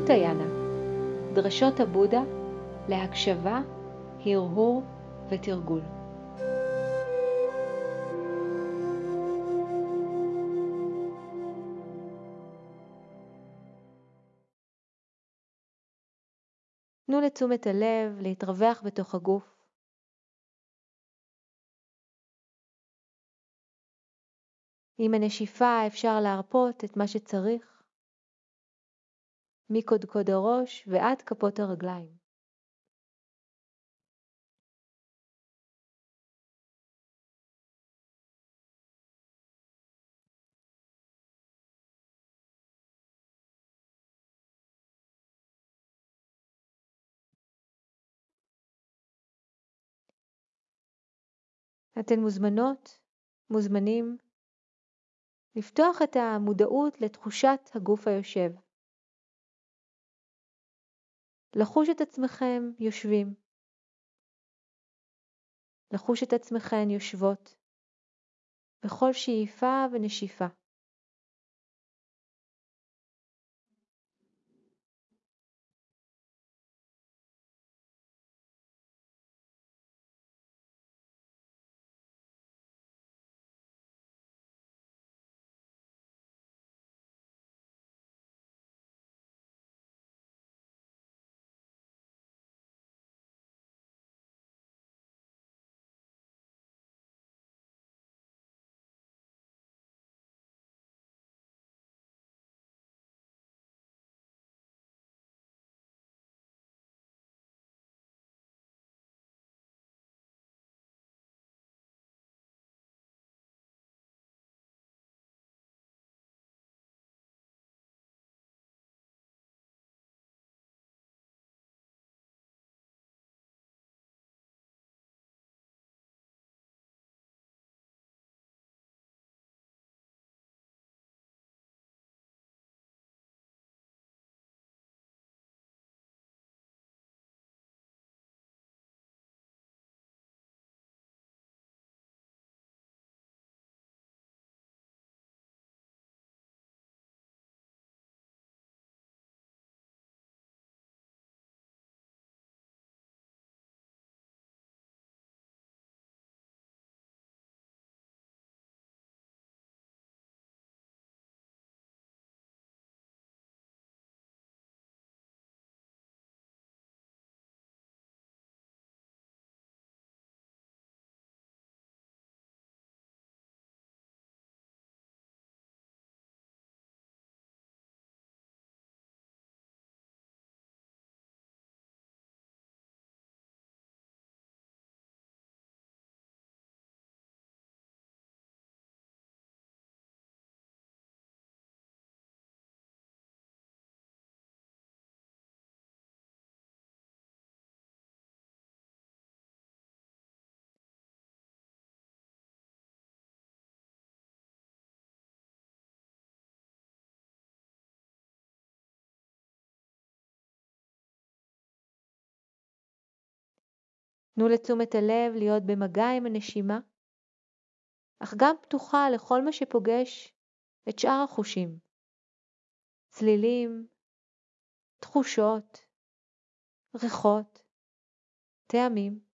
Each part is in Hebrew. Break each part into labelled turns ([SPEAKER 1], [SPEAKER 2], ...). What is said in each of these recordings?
[SPEAKER 1] סוטיינה דרשות הבודה להקשבה, הרהור ותרגול. תנו לתשומת הלב להתרווח בתוך הגוף. עם הנשיפה אפשר להרפות את מה שצריך, מקודקוד הראש ועד כפות הרגליים. אתן מוזמנות, מוזמנים, לפתוח את המודעות לתחושת הגוף היושב. לחוש את עצמכם יושבים. לחוש את עצמכן יושבות בכל שאיפה ונשיפה. תנו לתשומת הלב להיות במגע עם הנשימה, אך גם פתוחה לכל מה שפוגש את שאר החושים. צלילים, תחושות, ריחות, טעמים.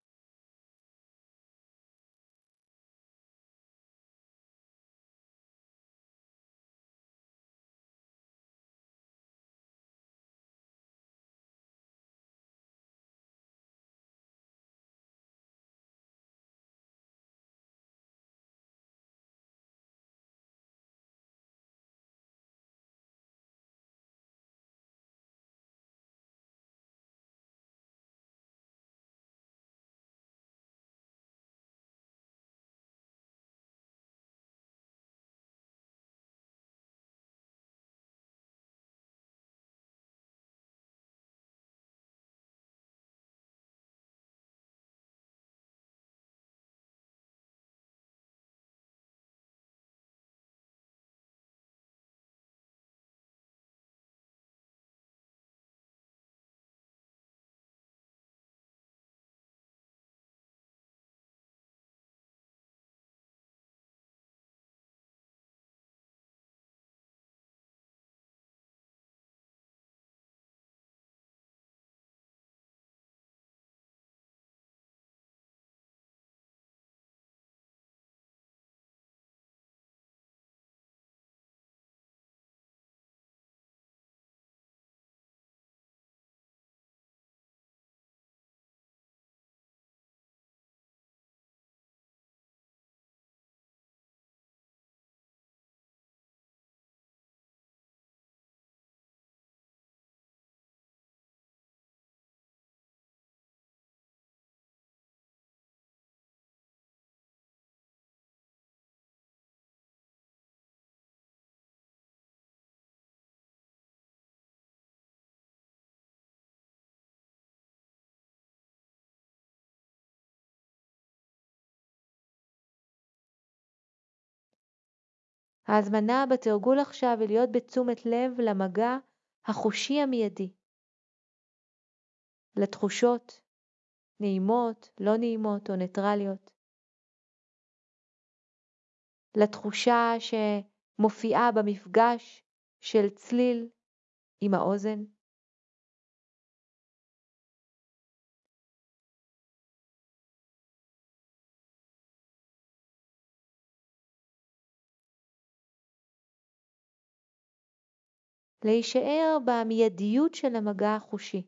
[SPEAKER 1] ההזמנה בתרגול עכשיו היא להיות בתשומת לב למגע החושי המיידי, לתחושות נעימות, לא נעימות או ניטרליות, לתחושה שמופיעה במפגש של צליל עם האוזן. להישאר במיידיות של המגע החושי.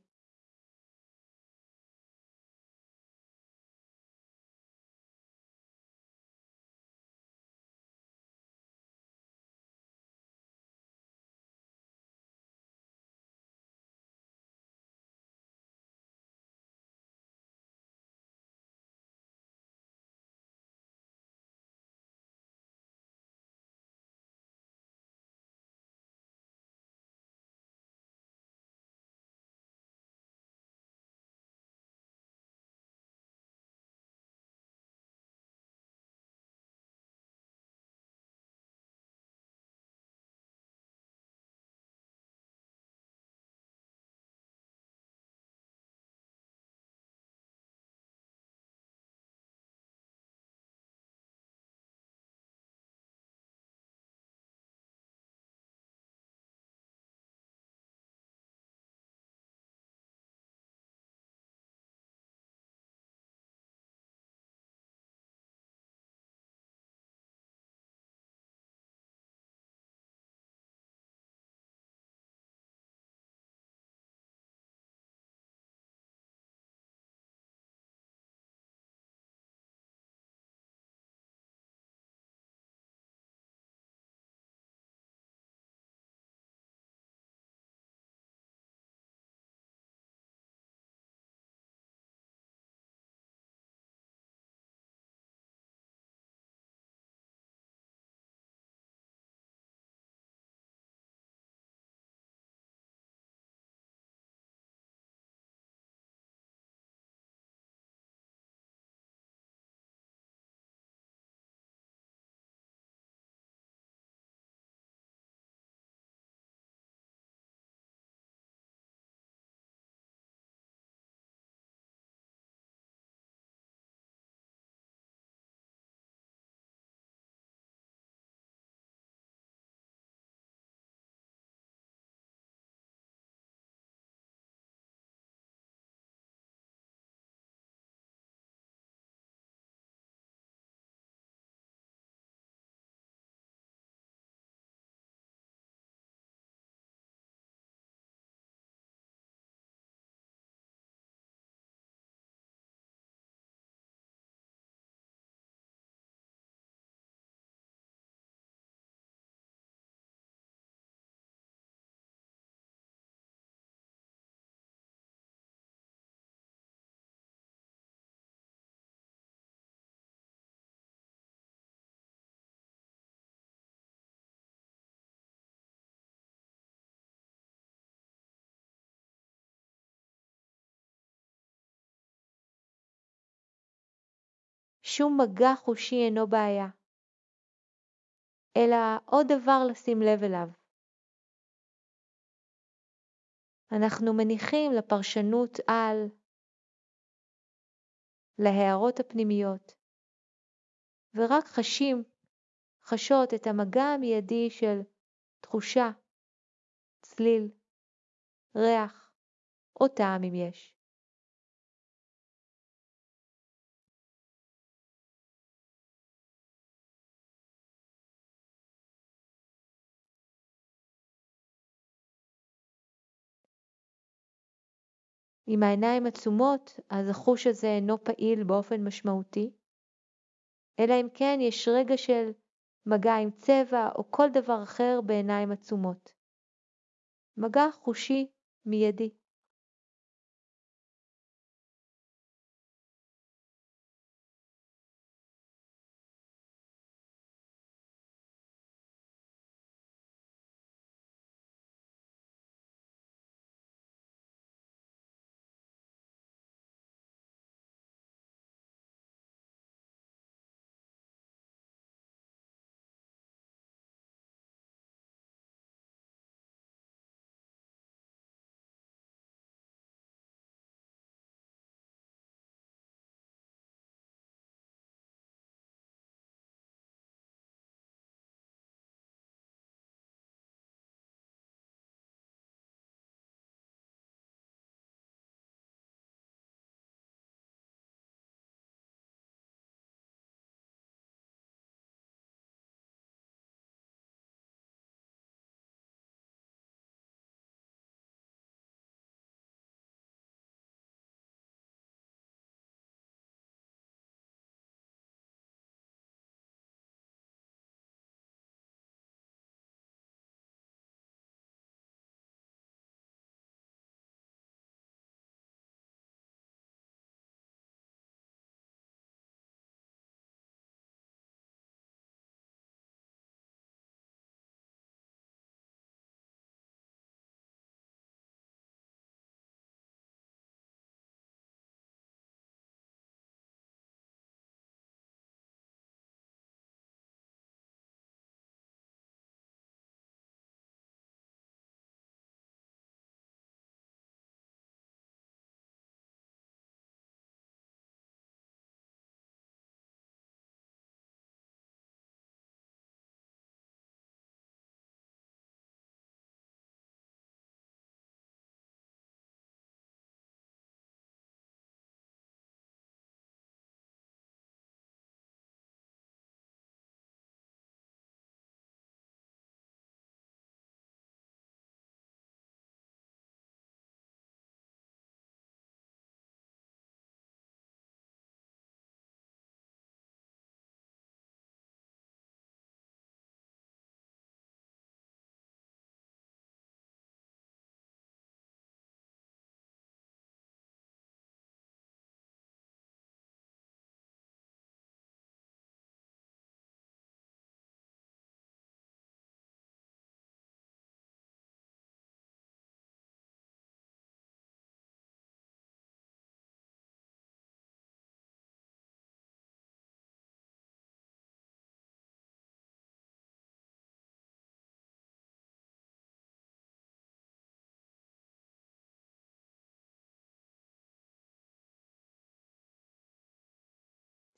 [SPEAKER 1] שום מגע חושי אינו בעיה, אלא עוד דבר לשים לב אליו. אנחנו מניחים לפרשנות על, להערות הפנימיות, ורק חשים, חשות את המגע המיידי של תחושה, צליל, ריח או טעם אם יש. עם העיניים עצומות, אז החוש הזה אינו פעיל באופן משמעותי, אלא אם כן יש רגע של מגע עם צבע או כל דבר אחר בעיניים עצומות. מגע חושי מיידי.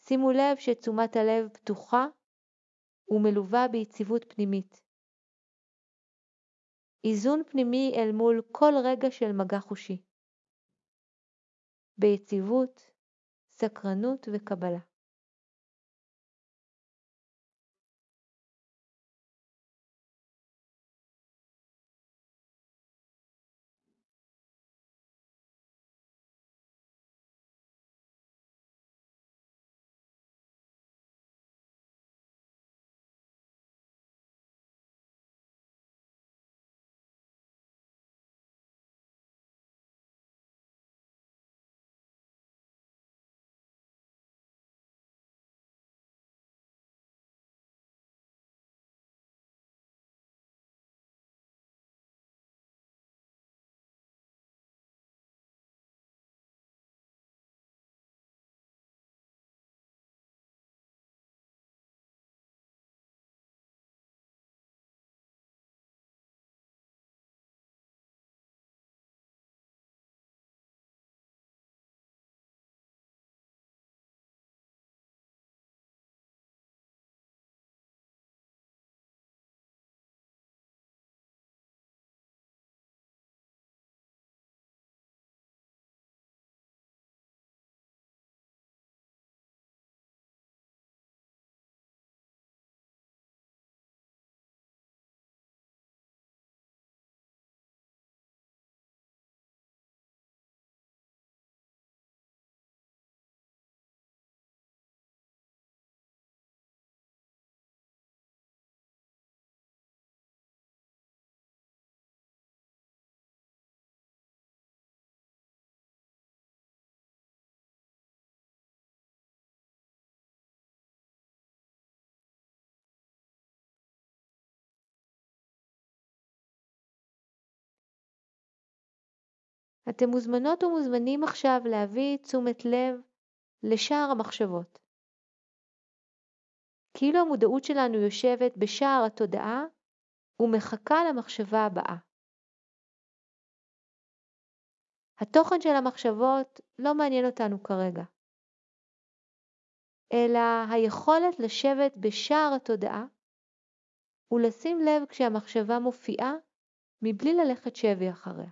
[SPEAKER 1] שימו לב שתשומת הלב פתוחה ומלווה ביציבות פנימית. איזון פנימי אל מול כל רגע של מגע חושי. ביציבות, סקרנות וקבלה. אתם מוזמנות ומוזמנים עכשיו להביא תשומת לב לשער המחשבות. כאילו המודעות שלנו יושבת בשער התודעה ומחכה למחשבה הבאה. התוכן של המחשבות לא מעניין אותנו כרגע, אלא היכולת לשבת בשער התודעה ולשים לב כשהמחשבה מופיעה מבלי ללכת שבי אחריה.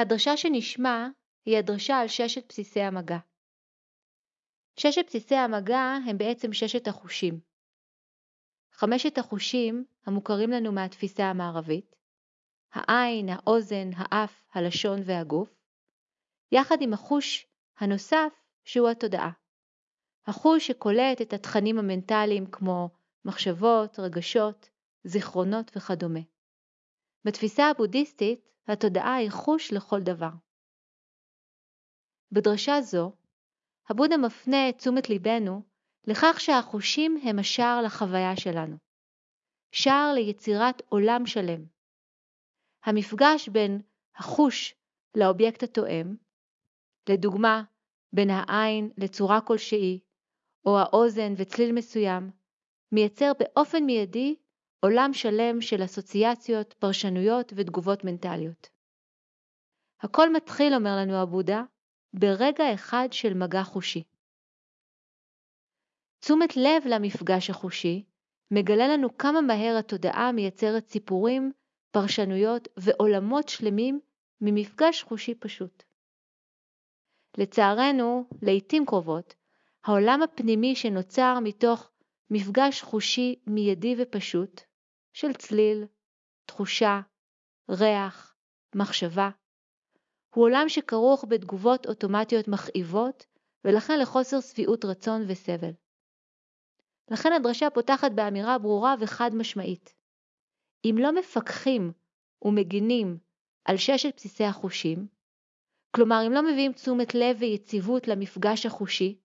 [SPEAKER 1] הדרשה שנשמע היא הדרשה על ששת בסיסי המגע. ששת בסיסי המגע הם בעצם ששת החושים. חמשת החושים המוכרים לנו מהתפיסה המערבית, העין, האוזן, האף, הלשון והגוף, יחד עם החוש הנוסף שהוא התודעה. החוש שקולט את התכנים המנטליים כמו מחשבות, רגשות, זיכרונות וכדומה. בתפיסה הבודהיסטית, התודעה היא חוש לכל דבר. בדרשה זו, הבודה מפנה את תשומת ליבנו לכך שהחושים הם השער לחוויה שלנו, שער ליצירת עולם שלם. המפגש בין החוש לאובייקט התואם, לדוגמה, בין העין לצורה כלשהי, או האוזן וצליל מסוים, מייצר באופן מיידי עולם שלם של אסוציאציות, פרשנויות ותגובות מנטליות. הכל מתחיל, אומר לנו הבודה, ברגע אחד של מגע חושי. תשומת לב למפגש החושי מגלה לנו כמה מהר התודעה מייצרת סיפורים, פרשנויות ועולמות שלמים ממפגש חושי פשוט. לצערנו, לעתים קרובות, העולם הפנימי שנוצר מתוך מפגש חושי מיידי ופשוט של צליל, תחושה, ריח, מחשבה, הוא עולם שכרוך בתגובות אוטומטיות מכאיבות ולכן לחוסר שביעות רצון וסבל. לכן הדרשה פותחת באמירה ברורה וחד משמעית. אם לא מפקחים ומגינים על ששת בסיסי החושים, כלומר אם לא מביאים תשומת לב ויציבות למפגש החושי,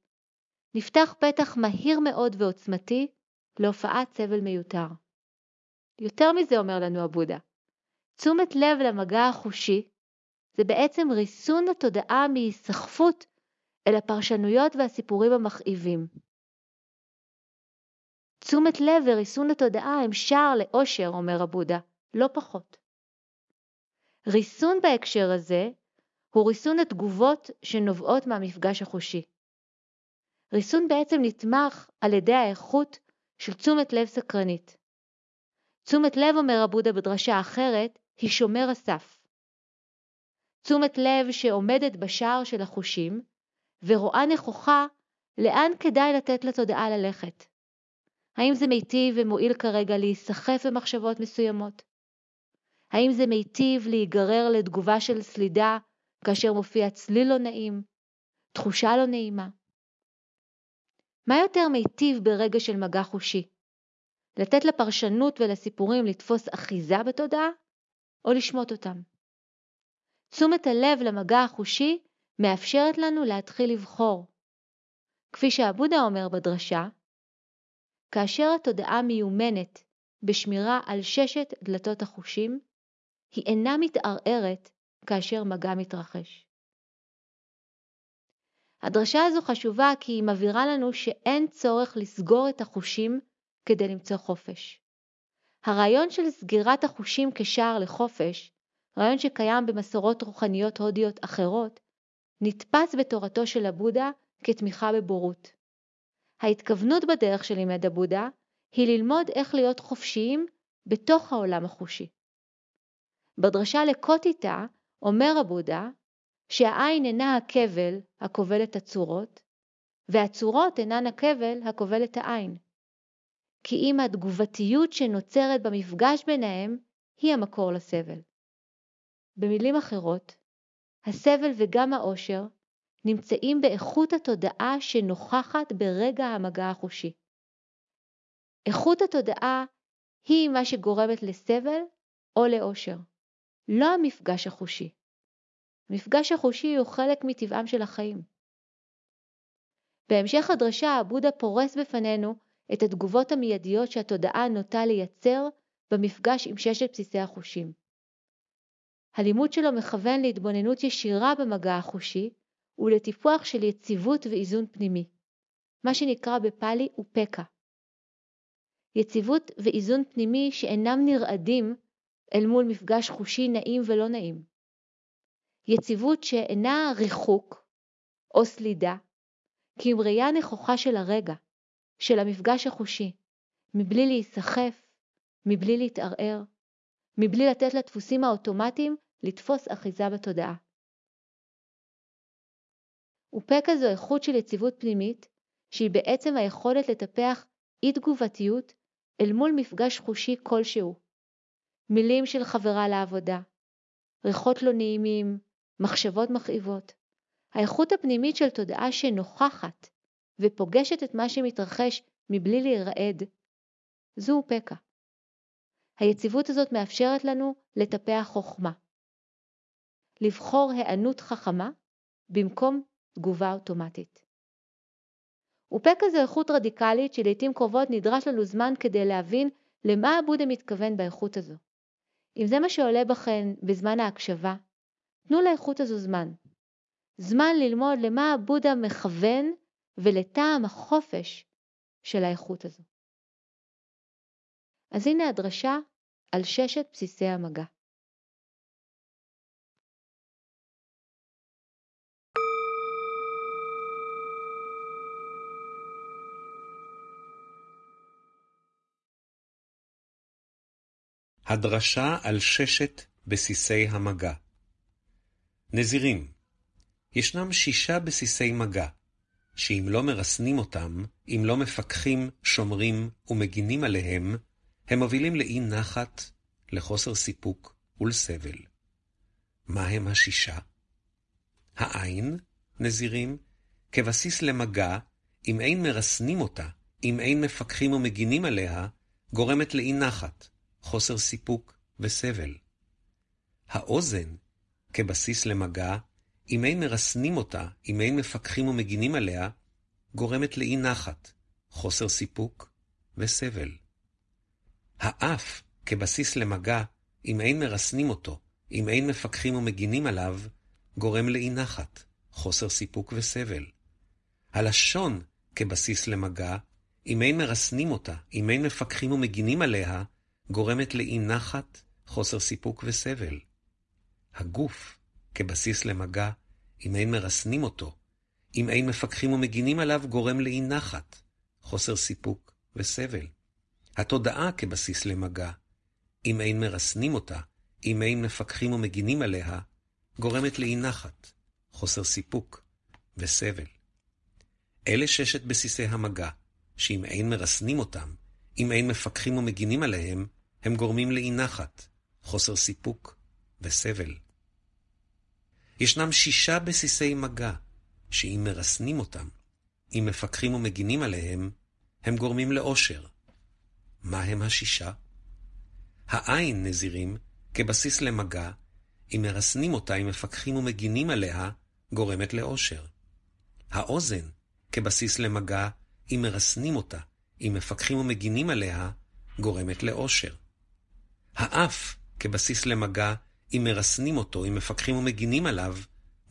[SPEAKER 1] נפתח פתח מהיר מאוד ועוצמתי להופעת סבל מיותר. יותר מזה אומר לנו הבודה, תשומת לב למגע החושי זה בעצם ריסון התודעה מהיסחפות אל הפרשנויות והסיפורים המכאיבים. תשומת לב וריסון התודעה הם שער לאושר, אומר הבודה, לא פחות. ריסון בהקשר הזה הוא ריסון התגובות שנובעות מהמפגש החושי. ריסון בעצם נתמך על ידי האיכות של תשומת לב סקרנית. תשומת לב, אומר הבודה בדרשה אחרת, היא שומר הסף. תשומת לב שעומדת בשער של החושים ורואה נכוחה לאן כדאי לתת לתודעה ללכת. האם זה מיטיב ומועיל כרגע להיסחף במחשבות מסוימות? האם זה מיטיב להיגרר לתגובה של סלידה כאשר מופיע צליל לא נעים, תחושה לא נעימה? מה יותר מיטיב ברגע של מגע חושי? לתת לפרשנות ולסיפורים לתפוס אחיזה בתודעה, או לשמוט אותם? תשומת הלב למגע החושי מאפשרת לנו להתחיל לבחור. כפי שעבודה אומר בדרשה, כאשר התודעה מיומנת בשמירה על ששת דלתות החושים, היא אינה מתערערת כאשר מגע מתרחש. הדרשה הזו חשובה כי היא מבהירה לנו שאין צורך לסגור את החושים כדי למצוא חופש. הרעיון של סגירת החושים כשער לחופש רעיון שקיים במסורות רוחניות הודיות אחרות, נתפס בתורתו של הבודה כתמיכה בבורות. ההתכוונות בדרך שלימד הבודה היא ללמוד איך להיות חופשיים בתוך העולם החושי. בדרשה לקוטיטה אומר הבודה שהעין אינה הכבל הכובל את הצורות, והצורות אינן הכבל הכובל את העין. כי אם התגובתיות שנוצרת במפגש ביניהם היא המקור לסבל. במילים אחרות, הסבל וגם האושר נמצאים באיכות התודעה שנוכחת ברגע המגע החושי. איכות התודעה היא מה שגורמת לסבל או לאושר, לא המפגש החושי. המפגש החושי הוא חלק מטבעם של החיים. בהמשך הדרשה הבודה פורס בפנינו את התגובות המיידיות שהתודעה נוטה לייצר במפגש עם ששת בסיסי החושים. הלימוד שלו מכוון להתבוננות ישירה במגע החושי ולטיפוח של יציבות ואיזון פנימי, מה שנקרא בפאלי אופקה. יציבות ואיזון פנימי שאינם נרעדים אל מול מפגש חושי נעים ולא נעים. יציבות שאינה ריחוק או סלידה, כי עם ראייה נכוחה של הרגע, של המפגש החושי, מבלי להיסחף, מבלי להתערער, מבלי לתת לדפוסים האוטומטיים לתפוס אחיזה בתודעה. אופקה זו איכות של יציבות פנימית, שהיא בעצם היכולת לטפח אי תגובתיות אל מול מפגש חושי כלשהו. מילים של חברה לעבודה, ריחות לא נעימים, מחשבות מכאיבות. האיכות הפנימית של תודעה שנוכחת ופוגשת את מה שמתרחש מבלי להירעד, זו פקע. היציבות הזאת מאפשרת לנו לטפח חוכמה. לבחור היענות חכמה במקום תגובה אוטומטית. ופקע זו איכות רדיקלית שלעיתים קרובות נדרש לנו זמן כדי להבין למה הבודה מתכוון באיכות הזו. אם זה מה שעולה בכן בזמן ההקשבה, תנו לאיכות הזו זמן. זמן ללמוד למה הבודה מכוון ולטעם החופש של האיכות הזו. אז הנה הדרשה על ששת בסיסי המגע.
[SPEAKER 2] הדרשה על ששת בסיסי המגע נזירים, ישנם שישה בסיסי מגע, שאם לא מרסנים אותם, אם לא מפקחים, שומרים ומגינים עליהם, הם מובילים לאי נחת, לחוסר סיפוק ולסבל. מה הם השישה? העין, נזירים, כבסיס למגע, אם אין מרסנים אותה, אם אין מפקחים ומגינים עליה, גורמת לאי נחת, חוסר סיפוק וסבל. האוזן, כבסיס למגע, אם אין מרסנים אותה, אם אין מפקחים ומגינים עליה, גורמת לאי נחת, חוסר סיפוק וסבל. האף, כבסיס למגע, אם אין מרסנים אותו, אם אין מפקחים ומגינים עליו, גורם לאי נחת, חוסר סיפוק וסבל. הלשון, כבסיס למגע, אם אין מרסנים אותה, אם אין מפקחים ומגינים עליה, גורמת לאי נחת, חוסר סיפוק וסבל. הגוף, כבסיס למגע, אם אין מרסנים אותו, אם אין מפקחים ומגינים עליו, גורם לאי נחת, חוסר סיפוק וסבל. התודעה כבסיס למגע, אם אין מרסנים אותה, אם אין מפקחים ומגינים עליה, גורמת לאי נחת, חוסר סיפוק וסבל. אלה ששת בסיסי המגע, שאם אין מרסנים אותם, אם אין מפקחים ומגינים עליהם, הם גורמים לאי נחת, חוסר סיפוק וסבל. ישנם שישה בסיסי מגע, שאם מרסנים אותם, אם מפקחים ומגינים עליהם, הם גורמים לאושר. מה הם השישה? העין, נזירים, כבסיס למגע, אם מרסנים אותה, אם מפקחים ומגינים עליה, גורמת לאושר. האוזן, כבסיס למגע, אם מרסנים אותה, אם מפקחים ומגינים עליה, גורמת לאושר. האף, כבסיס למגע, אם מרסנים אותו, אם מפקחים ומגינים עליו,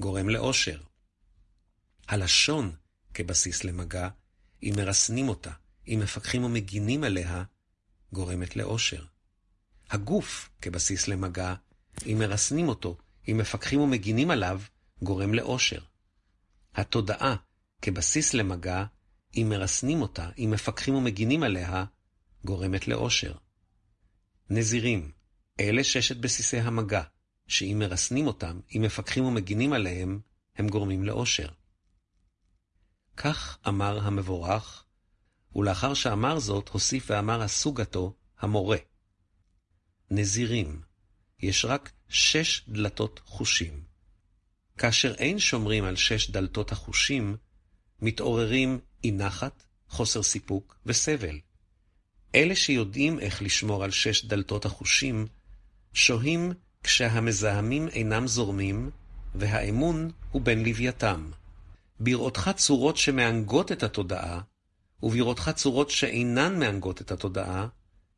[SPEAKER 2] גורם לאושר. הלשון, כבסיס למגע, אם מרסנים אותה, אם מפקחים ומגינים עליה, גורמת לאושר. הגוף, כבסיס למגע, אם מרסנים אותו, אם מפקחים ומגינים עליו, גורם לאושר. התודעה, כבסיס למגע, אם מרסנים אותה, אם מפקחים ומגינים עליה, גורמת לאושר. נזירים, אלה ששת בסיסי המגע, שאם מרסנים אותם, אם מפקחים ומגינים עליהם, הם גורמים לאושר. כך אמר המבורך, ולאחר שאמר זאת, הוסיף ואמר הסוגתו, המורה. נזירים, יש רק שש דלתות חושים. כאשר אין שומרים על שש דלתות החושים, מתעוררים אי נחת, חוסר סיפוק וסבל. אלה שיודעים איך לשמור על שש דלתות החושים, שוהים כשהמזהמים אינם זורמים, והאמון הוא בין לווייתם. בראותך צורות שמענגות את התודעה, ובראותך צורות שאינן מענגות את התודעה,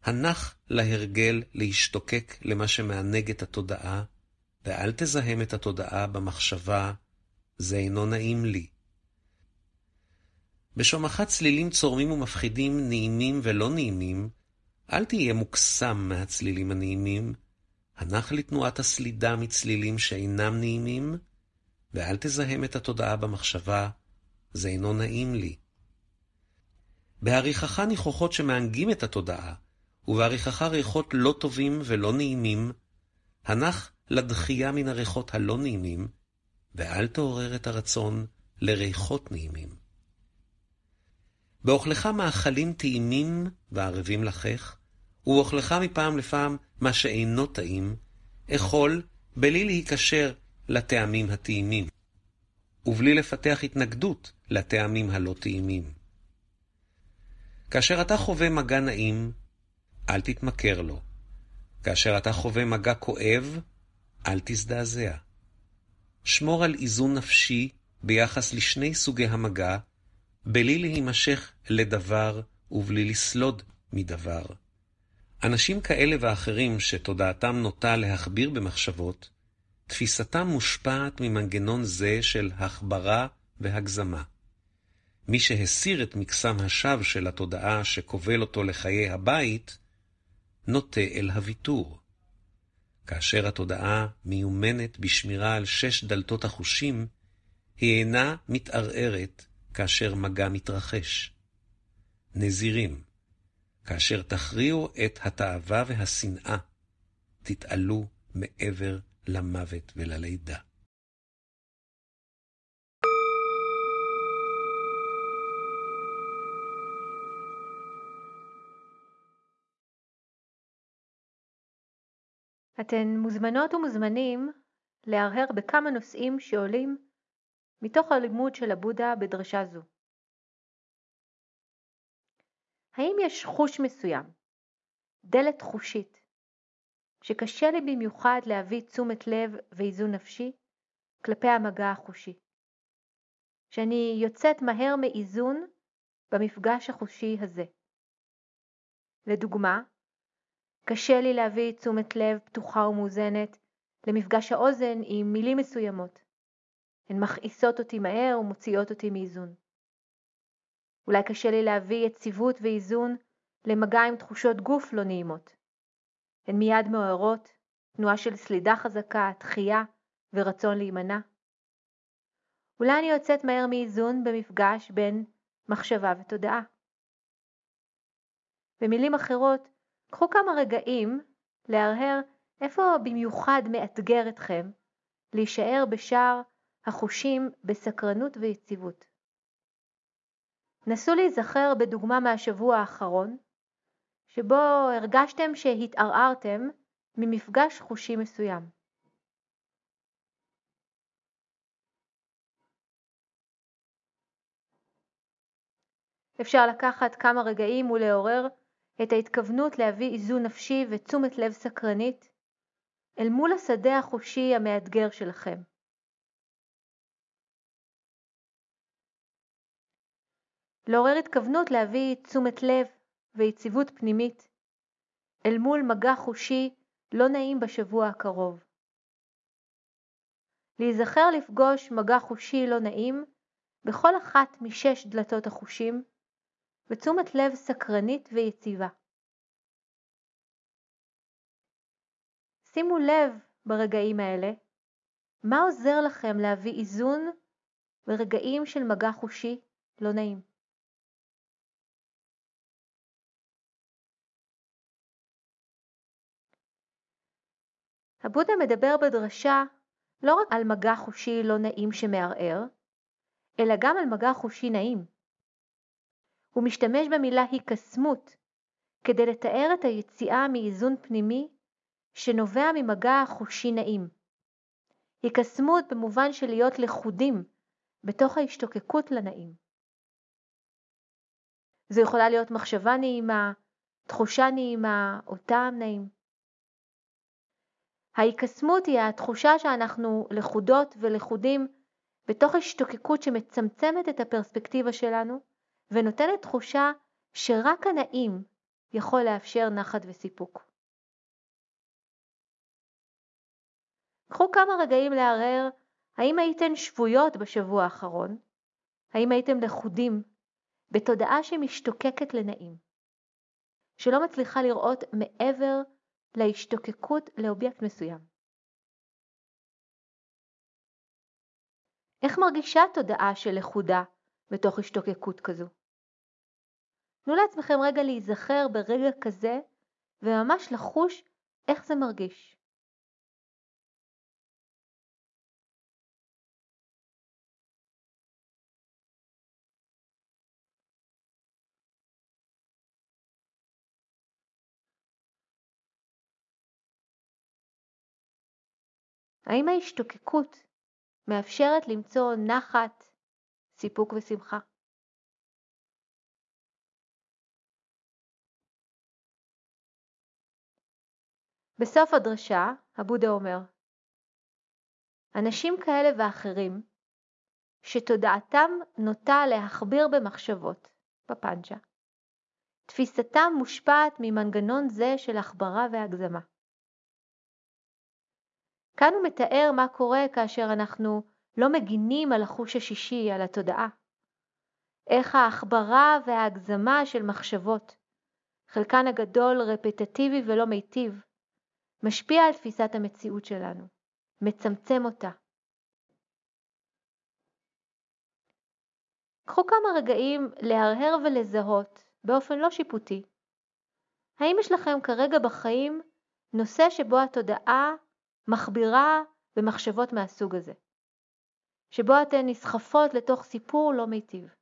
[SPEAKER 2] הנח להרגל להשתוקק למה שמענג את התודעה, ואל תזהם את התודעה במחשבה, זה אינו נעים לי. בשומך צלילים צורמים ומפחידים, נעימים ולא נעימים, אל תהיה מוקסם מהצלילים הנעימים, הנח לתנועת הסלידה מצלילים שאינם נעימים, ואל תזהם את התודעה במחשבה, זה אינו נעים לי. בעריכך ניחוחות שמענגים את התודעה, ובעריכך ריחות לא טובים ולא נעימים, הנח לדחייה מן הריחות הלא נעימים, ואל תעורר את הרצון לריחות נעימים. באוכלך מאכלים טעימים וערבים לחך, ובאוכלך מפעם לפעם מה שאינו טעים, אכול בלי להיקשר לטעמים הטעימים, ובלי לפתח התנגדות לטעמים הלא טעימים. כאשר אתה חווה מגע נעים, אל תתמכר לו. כאשר אתה חווה מגע כואב, אל תזדעזע. שמור על איזון נפשי ביחס לשני סוגי המגע, בלי להימשך לדבר ובלי לסלוד מדבר. אנשים כאלה ואחרים שתודעתם נוטה להכביר במחשבות, תפיסתם מושפעת ממנגנון זה של הכברה והגזמה. מי שהסיר את מקסם השווא של התודעה שכובל אותו לחיי הבית, נוטה אל הוויתור. כאשר התודעה מיומנת בשמירה על שש דלתות החושים, היא אינה מתערערת כאשר מגע מתרחש. נזירים, כאשר תכריעו את התאווה והשנאה, תתעלו מעבר למוות וללידה.
[SPEAKER 1] אתן מוזמנות ומוזמנים להרהר בכמה נושאים שעולים מתוך הלימוד של הבודה בדרשה זו. האם יש חוש מסוים, דלת חושית, שקשה לי במיוחד להביא תשומת לב ואיזון נפשי כלפי המגע החושי, שאני יוצאת מהר מאיזון במפגש החושי הזה. לדוגמה, קשה לי להביא תשומת לב פתוחה ומאוזנת למפגש האוזן עם מילים מסוימות. הן מכעיסות אותי מהר ומוציאות אותי מאיזון. אולי קשה לי להביא יציבות ואיזון למגע עם תחושות גוף לא נעימות. הן מיד מעוררות תנועה של סלידה חזקה, דחייה ורצון להימנע. אולי אני יוצאת מהר מאיזון במפגש בין מחשבה ותודעה. במילים אחרות, קחו כמה רגעים להרהר איפה במיוחד מאתגר אתכם להישאר בשער החושים בסקרנות ויציבות. נסו להיזכר בדוגמה מהשבוע האחרון, שבו הרגשתם שהתערערתם ממפגש חושי מסוים. אפשר לקחת כמה רגעים ולעורר את ההתכוונות להביא איזון נפשי ותשומת לב סקרנית אל מול השדה החושי המאתגר שלכם. לעורר התכוונות להביא תשומת לב ויציבות פנימית אל מול מגע חושי לא נעים בשבוע הקרוב. להיזכר לפגוש מגע חושי לא נעים בכל אחת משש דלתות החושים ותשומת לב סקרנית ויציבה. שימו לב ברגעים האלה מה עוזר לכם להביא איזון ברגעים של מגע חושי לא נעים. הבודה מדבר בדרשה לא רק על מגע חושי לא נעים שמערער, אלא גם על מגע חושי נעים. הוא משתמש במילה היקסמות כדי לתאר את היציאה מאיזון פנימי שנובע ממגע חושי נעים. היקסמות במובן של להיות לכודים בתוך ההשתוקקות לנעים. זו יכולה להיות מחשבה נעימה, תחושה נעימה או טעם נעים. ההיקסמות היא התחושה שאנחנו לכודות ולכודים בתוך השתוקקות שמצמצמת את הפרספקטיבה שלנו ונותנת תחושה שרק הנעים יכול לאפשר נחת וסיפוק. קחו כמה רגעים לערער האם הייתן שבויות בשבוע האחרון, האם הייתם לכודים בתודעה שמשתוקקת לנעים, שלא מצליחה לראות מעבר להשתוקקות לאובייקט מסוים. איך מרגישה תודעה של לכודה בתוך השתוקקות כזו? תנו לעצמכם רגע להיזכר ברגע כזה וממש לחוש איך זה מרגיש. האם ההשתוקקות מאפשרת למצוא נחת, סיפוק ושמחה? בסוף הדרשה, הבודה אומר, אנשים כאלה ואחרים, שתודעתם נוטה להכביר במחשבות, בפנצ'ה, תפיסתם מושפעת ממנגנון זה של החברה והגזמה. כאן הוא מתאר מה קורה כאשר אנחנו לא מגינים על החוש השישי, על התודעה. איך ההחברה וההגזמה של מחשבות, חלקן הגדול רפטטיבי ולא מיטיב, משפיע על תפיסת המציאות שלנו, מצמצם אותה. קחו כמה רגעים להרהר ולזהות באופן לא שיפוטי. האם יש לכם כרגע בחיים נושא שבו התודעה מחבירה במחשבות מהסוג הזה, שבו אתן נסחפות לתוך סיפור לא מיטיב?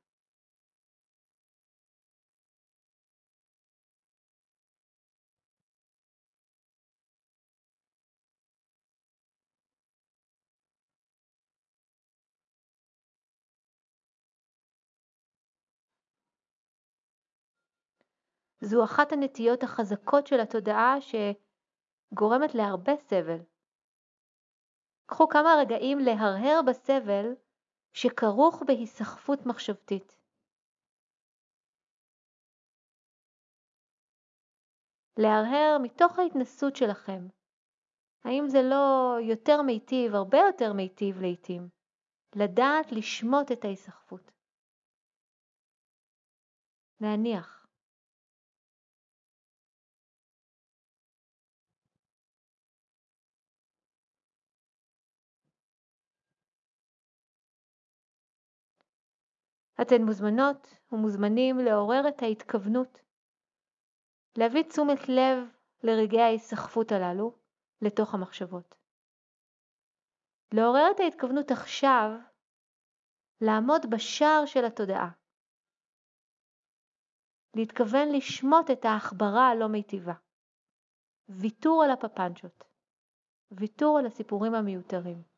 [SPEAKER 1] זו אחת הנטיות החזקות של התודעה שגורמת להרבה סבל. קחו כמה רגעים להרהר בסבל שכרוך בהיסחפות מחשבתית. להרהר מתוך ההתנסות שלכם. האם זה לא יותר מיטיב, הרבה יותר מיטיב לעתים, לדעת לשמוט את ההיסחפות. להניח. אתן מוזמנות ומוזמנים לעורר את ההתכוונות, להביא תשומת לב לרגעי ההיסחפות הללו לתוך המחשבות. לעורר את ההתכוונות עכשיו לעמוד בשער של התודעה. להתכוון לשמוט את העכברה הלא מיטיבה. ויתור על הפפנצ'ות. ויתור על הסיפורים המיותרים.